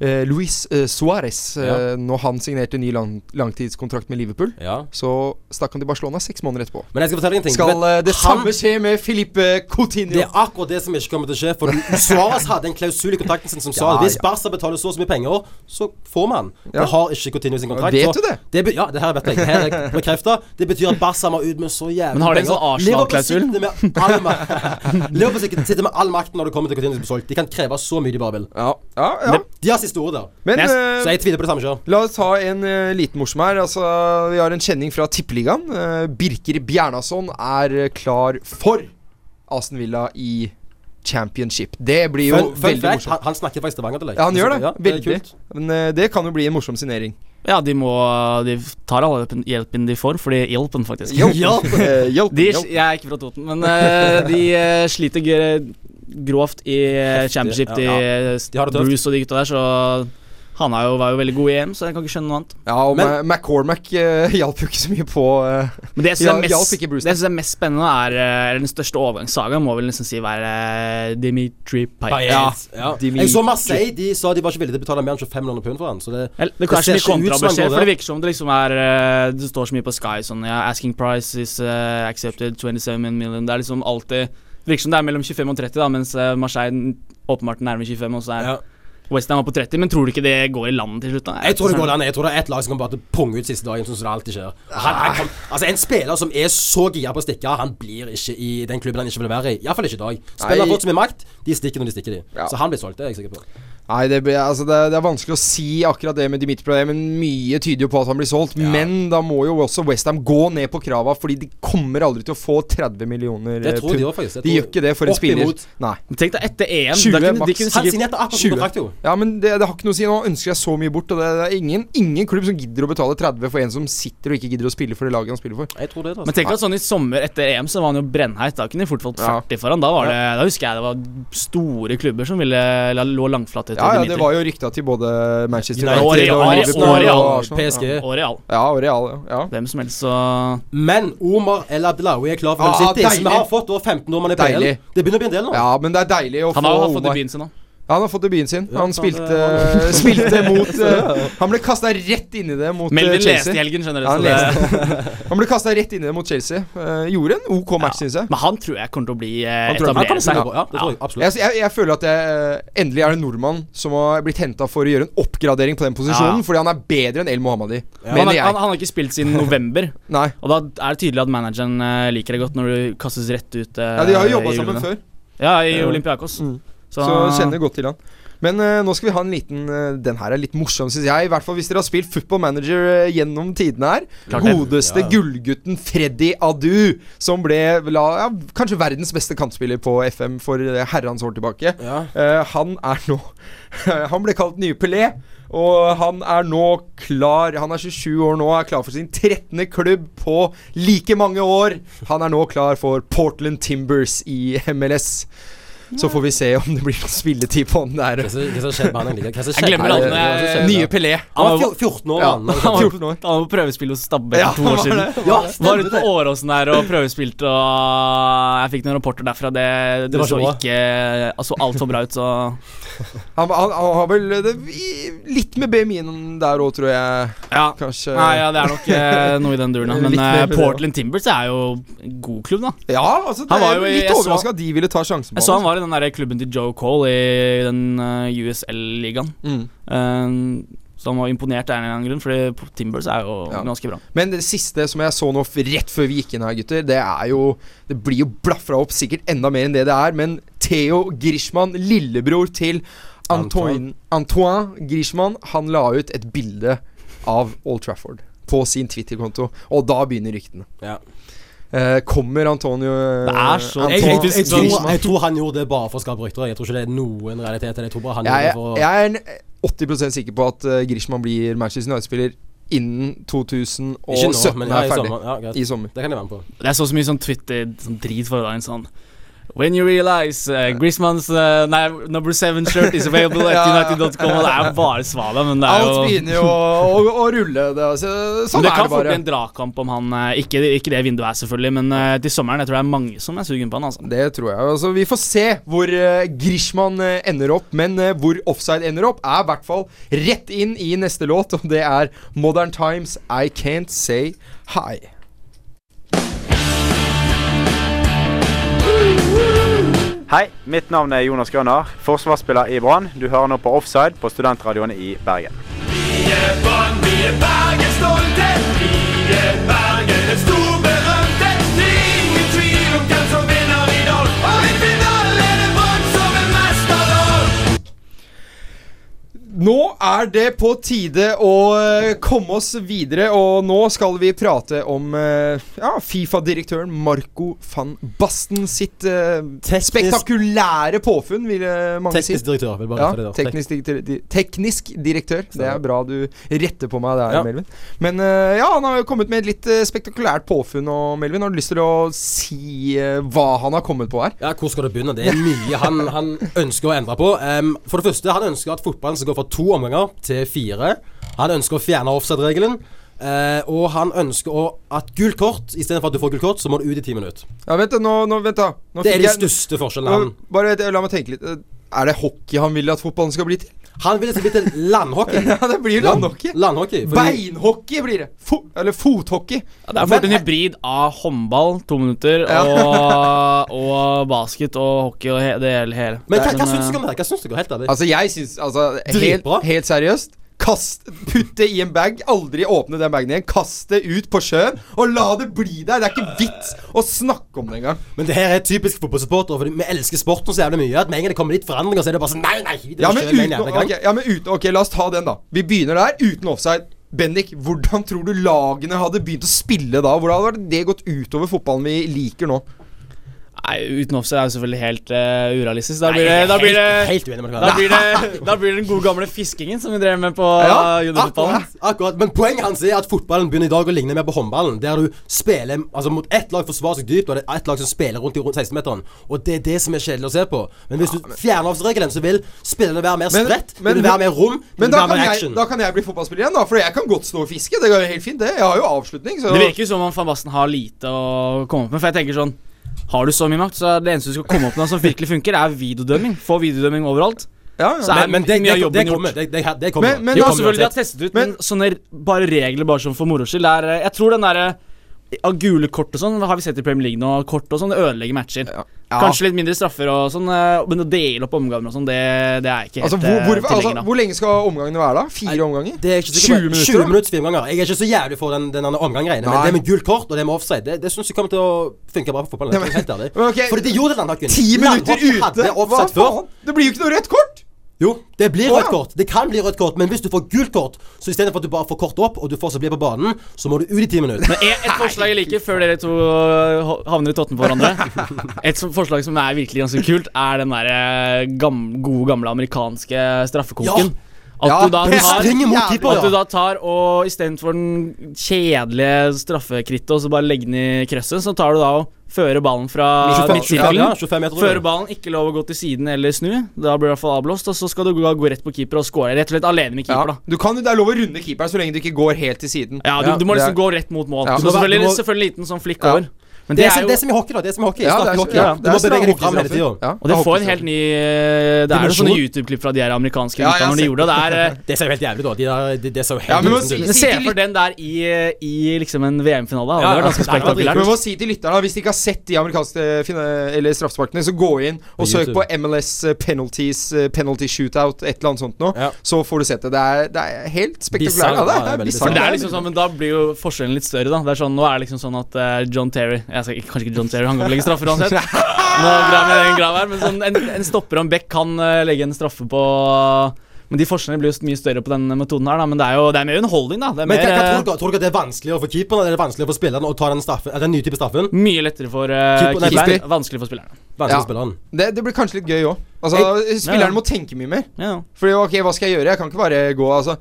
eh, Luis eh, Suárez, eh, Ja. når han signerte ny lang langtidskontrakt med Liverpool, Ja. så stakk han til Barcelona seks måneder etterpå. Men jeg skal fortelle en ting. Skal eh, det han- samme skje med Filipe Coutinho? Det er akkurat det som ikke kommer til å skje. For (laughs) Suárez hadde en klausul i kontrakten sin som sa Ja, at hvis ja. Barca betaler så og så mye penger, så får man. Ja. Det har ikke Coutinho sin kontrakt. Vet så du det? det be, ja, det her vet jeg. Her er bekreftet. Det betyr at Barca må ut med så jævlig Men har de en sånn Arsenal-klausul? Liverpool sitter med all (laughs) Liverpool sitter med all makten når det kommer til Coutinho som blir solgt. De kan kreve så mye de bare vil. Ja, ja, ja. De har siste da. Men Jeg- eh, Så jeg tviler på det samme sjøl. La oss ta en uh, liten morsom her. Altså, vi har en kjenning fra Tippeligaen. Uh, Birker Bjernason er klar for Aston Villa i Championship. Det blir jo Fun, fun veldig fact, morsomt. han, han snakker faktisk Stavanger til deg. Ja, han gjør det. Ja, veldig. kult. Men uh, det kan jo bli en morsom signering. Ja, de må De tar all hjelpen- de får, fordi hjelpen, faktisk. Hjelpen, (laughs) hjelpen, (laughs) hjelpen. De, jeg er ikke fra Toten, men de sliter grovt i eh, Heftig, championship, de, ja, tøft. Bruce og de gutta der, så han er jo, var jo veldig god i EM, så jeg kan ikke skjønne noe annet. Ja, og Men- McCormack uh, (laughs) hjalp jo ikke så mye på uh, Men det jeg Ja, syns er, er mest spennende, er eh, den største overgangssagaen, må vel nesten si være uh, Dimitri Payet. Ja. Ja. Ja. Dimitri- Jeg så Marseille de sa de var ikke villige til å betale mer enn 25 millioner pund for han. Så det, Eller, det, Det er ser ikke ut som han for det virker som det liksom er Det står så mye på Sky sånn ja, Asking price is accepted 27 million. Det er liksom alltid Det virker som det er mellom 25 og 30, da mens eh, Marseille åpenbart nærmer 25, og så er ja. Westham på 30. Men tror du ikke det går i land til slutt? da? Jeg tror det går i land. Jeg tror det er ett lag som kommer bare punge ut siste dagen, sånn som det alltid skjer. Han, han kan, altså En spiller som er så gira på å stikke, han blir ikke i den klubben han ikke vil være i. Iallfall ikke i dag. Spiller fort som i makt, de stikker når de stikker, de. Ja. Så han blir solgt, det er jeg sikker på. Nei, det, blir- altså det, det er vanskelig å si akkurat det med Dimitri Payet, men mye tyder jo på at han blir solgt. Men da må jo også Westham gå ned på krava, fordi de kommer aldri til å få 30 millioner Det tror de pund. faktisk. De gjør ikke det for en spiller. Nei. Men Tenk deg etter EM. 20 da kunne, de kunne Han sikkert signerte 20. kontrakt, jo. Ja, men det, det har ikke noe å si. Nå ønsker jeg så mye bort, og det, det er ingen, ingen klubb som gidder å betale 30 for en som sitter og ikke gidder å spille for det laget han spiller for. Jeg tror det, altså. Men tenk deg sånn i sommer etter EM så var han jo brennheit. Da kunne de fort fått Ja. for han. Da, var det, da husker jeg det var store klubber som ville lå langflat Ja, ja, Dimitri. det var jo rykta til både Manchester United, og Real, Liverpool og Real, Arsenal. PSG. Og Real. Ja, og Real, ja. ja. Hvem som helst, så Men Omar El Abdelawi er klar for Ah, City, som vi har fått over 15 år man er PL. Deilig. Det begynner å bli en del nå. Ja, men det er deilig å Han få har jo fått Omar. debuten sin nå. Ja, han har fått debuten sin. Han spilte, det (laughs) spilte (laughs) mot eh, Han ble kasta rett inn i det mot Chelsea Melvin leste Chelsea. i helgen, skjønner du. Ja, han (laughs) Han ble kasta rett inn i det mot Chelsea. Eh, gjorde en OK match, Ja. synes jeg. Men han tror jeg kommer til å bli etablert. Gå- Ja, jeg absolutt. Jeg, jeg, jeg føler at jeg, eh, endelig er det en nordmann som har blitt henta for å gjøre en oppgradering på den posisjonen, Ja. fordi han er bedre enn El Mohammadi, Ja. Han han, han har ikke spilt siden november, Nei. og da er det tydelig at manageren eh, liker det godt når du kastes rett ut. eh, Ja, de har jo jobba sammen før, Ja, i Ja. Olympiakos. Mm. Så kjenner godt til han. Men uh, nå skal vi ha en liten uh, Den her er litt morsom, syns jeg. I hvert fall hvis dere har spilt Football Manager uh, gjennom tidene her. Klart. Godeste Ja, ja. gullgutten Freddy Adu, som ble la, ja, kanskje verdens beste kantspiller på FM for herrens år tilbake. Ja. Eh, han er nå (laughs) Han ble kalt nye Pelé. Og han er nå klar Han er 27 år nå, er klar for sin 13. klubb på like mange år. Han er nå klar for Portland Timbers i MLS. Så får vi se om det blir noe spilletid på den der. Hva som hva som skjedde med han egentlig? Hva som Jeg skjedde? skjedde? Nye Pelé. Han var 14 år, Ja, han. (laughs) han var 14 år. Han var på prøvespill hos Stabbe Ja, for to år siden. det. Ja, Var ute på. Åråsen der og prøvespilte, og jeg fikk noen rapporter derfra. Det, det, Det var så så bra. ikke altså, altfor bra ut, så (laughs) Han, han, han har vel det, litt med BMI-en der òg, tror jeg. Ja. Kanskje Nei, ja, det er nok eh, noe i den duren. da. Men eh, Portland Timbers er jo en god klubb, da. Ja, altså det er jo litt overraska at de ville ta sjansen på Jeg i den der klubben til Joe Cole i den eh, USL-ligaen. Mm. Um, så han var imponert der en eller annen grunn, Fordi Timbers er jo Ja. ganske bra. Men det siste som jeg så nå rett før vi gikk inn her, gutter, det er jo Det blir jo blafra opp sikkert enda mer enn det det er, men Theo Grishman, lillebror til Antoine, Antoine Grishman, han la ut et bilde av Old Trafford på sin Twitter-konto, og da begynner ryktene. Ja. Eh, kommer Antonio Det er så Jeg, jeg, jeg, jeg, tror, jeg tror han gjorde det bare for å skape rykter. Jeg tror ikke det er noen realitet. Jeg tror bare han Jeg, gjorde det for jeg er 80% sikker på at uh, Grishman blir Manchester United-spiller innen 2017 nå, er ferdig. er i sommer. Ja. I sommer. Det kan jeg være med på. Det er så mye sånn Twitter sånn for dagen sånn When you realize uh, Griezmanns uh, nei, number seven shirt is available at (laughs) United.com det er jo bare svada, men det er Alt begynner jo å, å, å rulle. Det, altså, sånn men det er kan fort bli en dragkamp om han eh, ikke, ikke det vinduet er, selvfølgelig, men uh, til sommeren jeg tror det er mange som er sugen på han. altså Det tror jeg. Altså, vi får se hvor uh, Grishman eh, ender opp, men hvor offside ender opp, er i hvert fall rett inn i neste låt, og det er Modern Times I Can't Say Hi. Hei, mitt navn er Jonas Grønner, forsvarsspiller i Brann. Du hører nå på Offside på studentradioene i Bergen. Vi er Brann, vi er Bergens stolthet. Er det på tide å eh, komme oss videre, og nå skal vi prate om eh, ja, Fifa-direktøren Marco van Basten sitt Teknisk- spektakulære påfunn, vil mange teknisk si. Direktør. Vil bare Ja, det teknisk direktør, di- teknisk direktør. Det er bra du retter på meg der, Ja. Melvin. Men ja, han har jo kommet med et litt spektakulært påfunn. Og Melvin, har du lyst til å si hva han har kommet på her? Ja, Hvor skal du begynne? Det er mye han, han ønsker å endre på. Um, for det første, han ønsker at fotballen skal gå for to omganger til fire. Han ønsker å fjerne offside-regelen. eh, og han ønsker å, at gult kort istedenfor at du får gult kort, så må du ut i ti minutter. Ja, Vent, nå, nå, vent da nå Det er de største forskjellene. nå, Bare La meg tenke litt. Eh, Er det hockey han vil at fotballen skal bli til? Han ville blitt en landhockey. (laughs) Ja, det blir landhockey. Landhockey. fordi- Beinhockey blir det. Fo eller fothockey. Ja, det er fort en hybrid av håndball, to minutter, og, (laughs) og basket og hockey og he det hele. hele. Men hva, hva syns eh, du om det? Hva syns du? Helt ærlig. Altså, jeg syns altså, helt, helt seriøst kast, putt det i en bag, aldri åpne den bagen igjen, kast det ut på sjøen, og la det bli der. Det er ikke vits å snakke om det engang. Men det her er typisk fotballsupportere, for vi elsker sporten så jævlig mye. At med en gang det kommer litt forandringer, så er det bare sånn Nei, nei! Det Ja, men uten, en gang. ok, ja, men uten Ok, la oss ta den, da. Vi begynner der, uten offside. Bendik, hvordan tror du lagene hadde begynt å spille da? Hvordan hadde det gått utover fotballen vi liker nå? Nei, uten offside er jo selvfølgelig helt uh, urealistisk. Da blir det, da blir det, helt, helt uenig da blir det, da blir det den gode gamle fiskingen som vi drev med på Ja, uh, juniorfotballen. Akkurat, akkurat, Men poenget hans er at fotballen begynner i dag å ligne mer på håndballen. Der du spiller altså mot ett lag forsvarer seg dypt, og det er ett lag som spiller rundt i 16-meteren. Og det er det som er kjedelig å se på. Men hvis du fjerner avsregelen, så vil spillerne være mer Men- spredt. men- men, vil være mer rom. Men vil da være kan, mer jeg, da kan jeg bli fotballspiller igjen, da. For jeg kan godt stå og fiske. Det går helt fint, det. Jeg har jo avslutning. Så Det virker jo som om Van Basten har lite å komme opp med. For jeg tenker sånn Har du så mye makt, så er det eneste du skal komme opp med som virkelig funker, er videodømming. Få videodømming overalt. ja, Så ja. er men, men det, mye av jobben gjort. kommer. Det, det, det kommer. Men- men Det Ja, kommer selvfølgelig, de har testet ut, Men- men, sånne bare regler bare som for moro skyld. Eh, jeg tror den derre av gule kort og sånn, har vi sett i Premier League nå. Kort og sånn, det ødelegger matcher. Ja. Kanskje litt mindre straffer og sånn, eh, men å dele opp omganger og sånn, det, det er ikke helt Altså, hvor, hvor, eh, altså, hvor lenge skal omgangene være, da? Fire omganger? Det er ikke 20 20 minutter, minutter. 20 minutter fire omganger. Jeg er ikke så jævlig for den, den omgang-greiene. Men det med gult kort og det med offside, det, det syns jeg kommer til å funke bra på fotballen. Ja, men- helt ærlig. Men (laughs) ok, Fordi det gjorde Landhagen. Ti minutter ute? Hva faen? Det blir jo ikke noe rødt kort! Jo, det blir rødt kort. Det kan bli rødt kort, men hvis du får gult kort, så istedenfor at du bare får kort opp, og du fortsatt blir på banen, så må du ut i ti minutter. Men et, et forslag jeg liker, før dere to øh, havner i totten på hverandre (laughs) Et forslag som er virkelig ganske kult, er den der gode, gamle amerikanske straffekonken. At Ja, du da tar keeper, At du da tar og istedenfor den kjedelige straffekrittet og så bare legger den i krøsset, så tar du da og fører ballen fra 25, 25, midtsirkelen. ja, 25 meter. tror. Fører ballen, ikke lov å gå til siden eller snu. Da blir det i hvert fall avblåst. Og så skal du gå, gå rett på keeper og score. Rett og slett alene med keeper, Ja. da. Du kan, det er lov å runde keeperen så lenge du ikke går helt til siden. Ja, du, du må liksom er- gå rett mot mål. Ja. Så selvfølgelig, selvfølgelig liten sånn flikk Ja. over. Men Det det er, som, jo det er som i hockey, da. Det er som i hockey. Ja, det er- hockey. ja, Du må bevege deg fram hele tida. Ja, Og det får en helt ny eh, Det er jo sånne YouTube-klipp fra de her amerikanske gutta når de gjorde det. Det er (laughs) Det ser jo helt jævlig ut, da. De der, det, det ser jo helt Ja, si- Se for den der i, i liksom en VM-finale. Ja, det var ganske spektakulært. Men må si til lytterne, hvis de ikke har sett de amerikanske straffesparkene, så gå inn og På søk på MLS eh, penalties, eh, penalty shootout, et eller annet sånt noe. Så får du sett det. Det er, helt spektakulært. Ja, det er, det liksom sånn, men Da blir jo forskjellen litt større. da Det er sånn, Nå er det liksom sånn at John Terry ikke- Kanskje ikke John Terry, han kan legge straffer uansett. (laughs) Nå graver jeg en grav her Men sånn, en, en stopper og en back kan uh, legge en straffe på Men de forskjellene blir jo mye større på den metoden her. da Men det er jo det er mer underholdning, da. Det er Men mer, hva, hva, eh, tror, du at det er vanskeligere for keeperen eller er vanskeligere for spilleren å ta den, straffen, eller den nye type straffen? mye lettere for uh, keeperen. keeper. keeper. Vanskelig for spilleren. Vanskelig Ja. for spilleren. Det, det blir kanskje litt gøy òg. Altså, Ja, ja. må tenke mye mer. Ja. Fordi ok, hva skal jeg gjøre? Jeg kan ikke bare gå Altså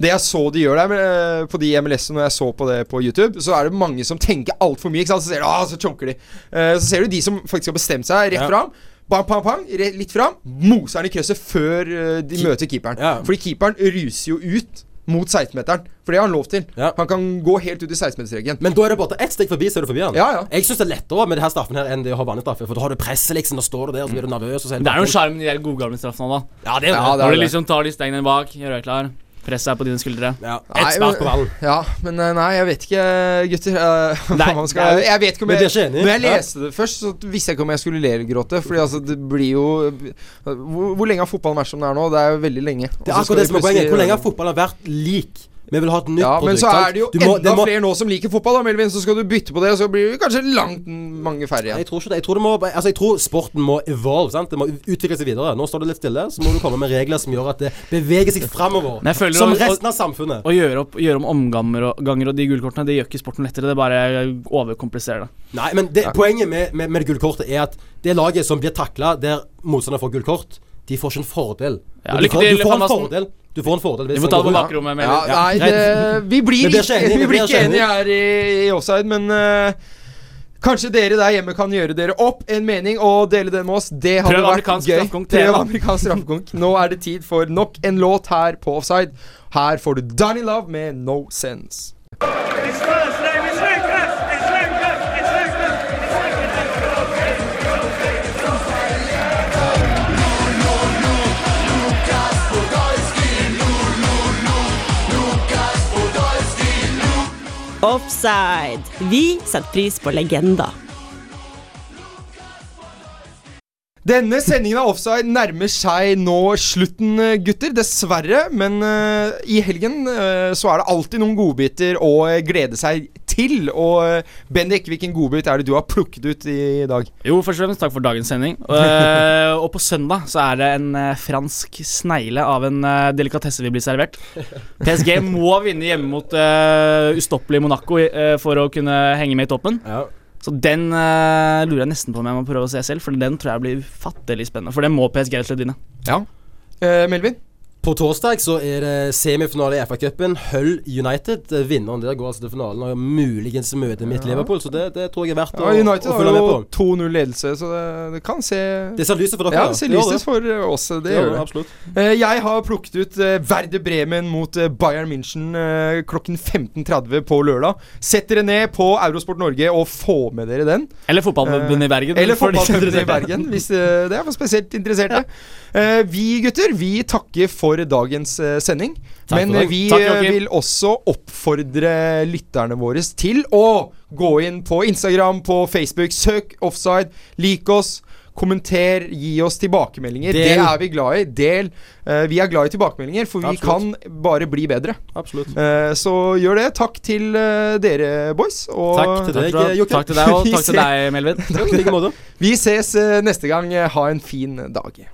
Det jeg så de gjør der på de MLS-ene når jeg så på det på YouTube, så er det mange som tenker altfor mye. Ikke sant? Så ser du, ah, så chunker de. Eh, så ser du de som faktisk har bestemt seg, rett Ja. fram. Bang, bang, bang, litt fram. Moser den i krysset før eh, de Keep- møter keeperen. Ja. Fordi keeperen ruser jo ut mot 16-meteren. For det har han lov til. Ja. Han kan gå helt ut i 16-meterstreken. Men da er det bare ett steg forbi, så er du forbi han. Ja, ja. Jeg syns det er lettere med denne straffen her enn det å ha vanlig straffe. For da har du presset, liksom. Da står du der, og så blir du nervøs. Og så Det er jo en sjarm i de gode gamle straffene da. Ja, det er Ja, det. det er Når du liksom tar de stengene bak, gjør deg klar, presset er på dine skuldre. Ja. Ett spark på ballen. Ja, men eh, nei, jeg vet ikke, gutter. (laughs) Uh, Nei, skal, er- jeg vet ikke om Men jeg det er ikke enig. Når jeg leste det først, så visste jeg ikke om jeg skulle le eller gråte. Fordi altså, det blir jo Hvor, hvor lenge har fotballen vært som det er nå? Det er jo veldig lenge. Det er akkurat det som er poenget. Hvor lenge har fotballen vært lik? Vi vil ha et nytt ja, produkt. men så er det jo må- enda det må- flere nå som liker fotball, da, Melvin. Så skal du bytte på det, og så blir det kanskje langt mange færre igjen. Jeg tror ikke det. Jeg tror, det må, altså, jeg tror sporten må evolve. Sant? Det må utvikle seg videre. Nå står det litt stille, så må du komme med regler som gjør at det beveger seg framover. Som resten av samfunnet. Å gjøre, opp, gjøre om omganger og, ganger og de gullkortene, det gjør ikke sporten lettere. Det bare overkompliserer det. Nei, men det, poenget med, med, med det gullkortet er at det laget som blir takla der motstander får gullkort, de får ikke en fordel. Ja, du, lykke får, til, du får en fordel. Du får en fordel hvis Vi må ta det på bakrommet. Med, Ja, nei, det, vi blir Vi blir ikke, enige, blir ikke enige her i, i offside, men uh, kanskje dere der hjemme kan gjøre dere opp en mening og dele den med oss. Det hadde Prøv vært gøy. Prøv amerikansk straffekonk. Nå er det tid for nok en låt her på offside. Her får du Danny Love med No Sense. Offside. Vi setter pris på legender. Denne sendingen av Offside nærmer seg nå slutten, eh, gutter. Dessverre. Men uh, i helgen uh, så er det alltid noen godbiter å glede seg til. Og Bendik, hvilken godbit er det du har plukket ut i dag? Jo, først og fremst takk for dagens sending. Eh, og på søndag så er det en fransk snegle av en delikatesse vi blir servert. PSG må vinne hjemme mot uh, ustoppelig Monaco for å kunne henge med i toppen. Ja. Så den uh, lurer jeg nesten på om jeg må prøve å se selv, for den tror jeg blir fattelig spennende. For den må PSG rett og vinne. Ja. Eh, Melvin? På torsdag så er det semifinale i FA-cupen. Hull United. Eh, Vinneren der går altså til finalen og muligens møter mitt Liverpool, så det, det tror jeg er verdt å, Ja, United å har følge med jo 2-0 ledelse, så det, det kan se Det ser lyset for dere. Ja, det ser lyst ut for eh, oss. Det Det gjør det. absolutt. Eh, Jeg har plukket ut Verde Werder Bremen mot Bayern München klokken 15.30 på lørdag. Sett dere ned på Eurosport Norge og få med dere den. Eller fotballklubben i Bergen. Eller er fotballklubben i. Bergen, hvis det er for spesielt interesserte. (laughs) Eh, vi gutter, vi takker for dagens eh, sending. Takk Men eh, vi Takk, eh, vil også oppfordre lytterne våre til å gå inn på Instagram, på Facebook, søk offside, lik oss. Kommenter, gi oss tilbakemeldinger. Del. Det er vi glad i. Del. Uh, vi er glad i tilbakemeldinger, for vi Absolutt. kan bare bli bedre. Absolutt. Uh, så gjør det. Takk til uh, dere, boys. Og Takk til deg, Jokke. takk til deg, og (laughs) (laughs) takk til deg, Melvin. Takk vi ses eh, neste gang. Ha en fin dag.